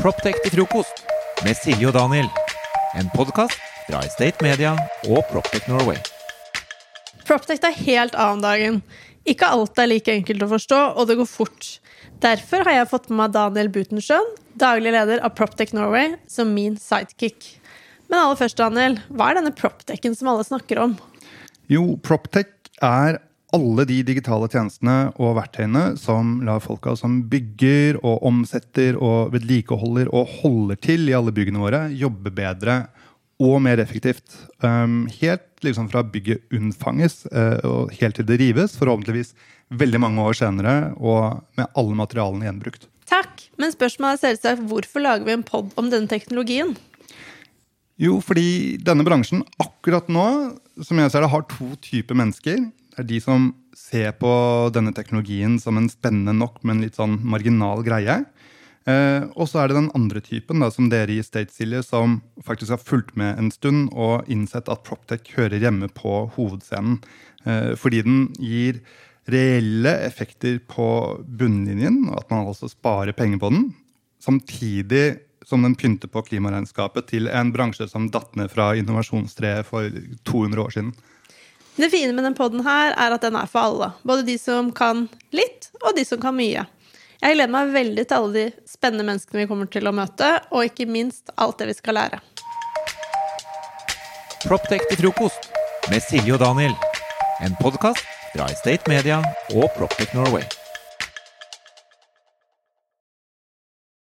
Proptech til frokost med Silje og Daniel. En podkast fra Estate Media og Proptech Norway. Proptech er helt annen dagen. Ikke alt er like enkelt å forstå, og det går fort. Derfor har jeg fått med meg Daniel Butenschøn, daglig leder av Proptech Norway, som min sidekick. Men aller først, Daniel, hva er denne proptechen som alle snakker om? Jo, Proptech er alle de digitale tjenestene og verktøyene som lar folka som bygger og omsetter og vedlikeholder og holder til i alle byggene våre, jobbe bedre og mer effektivt. Um, helt liksom fra bygget unnfanges uh, og helt til det rives, forhåpentligvis veldig mange år senere, og med alle materialene gjenbrukt. Takk, men spørsmålet er selvsagt hvorfor lager vi en pod om denne teknologien? Jo, fordi denne bransjen akkurat nå som jeg ser det, har to typer mennesker er de som ser på denne teknologien som en spennende nok, men litt sånn marginal greie. Eh, og så er det den andre typen, da, som dere i Statesilje, som faktisk har fulgt med en stund og innsett at Proptech hører hjemme på hovedscenen. Eh, fordi den gir reelle effekter på bunnlinjen, og at man altså sparer penger på den. Samtidig som den pynter på klimaregnskapet til en bransje som datt ned fra innovasjonstreet for 200 år siden. Det fine med denne poden her er at den er for alle. Både de som kan litt, og de som kan mye. Jeg gleder meg veldig til alle de spennende menneskene vi kommer til å møte, og ikke minst alt det vi skal lære. Proptech til frokost med Silje og Daniel. En podkast fra Estate Media og Proptech Norway.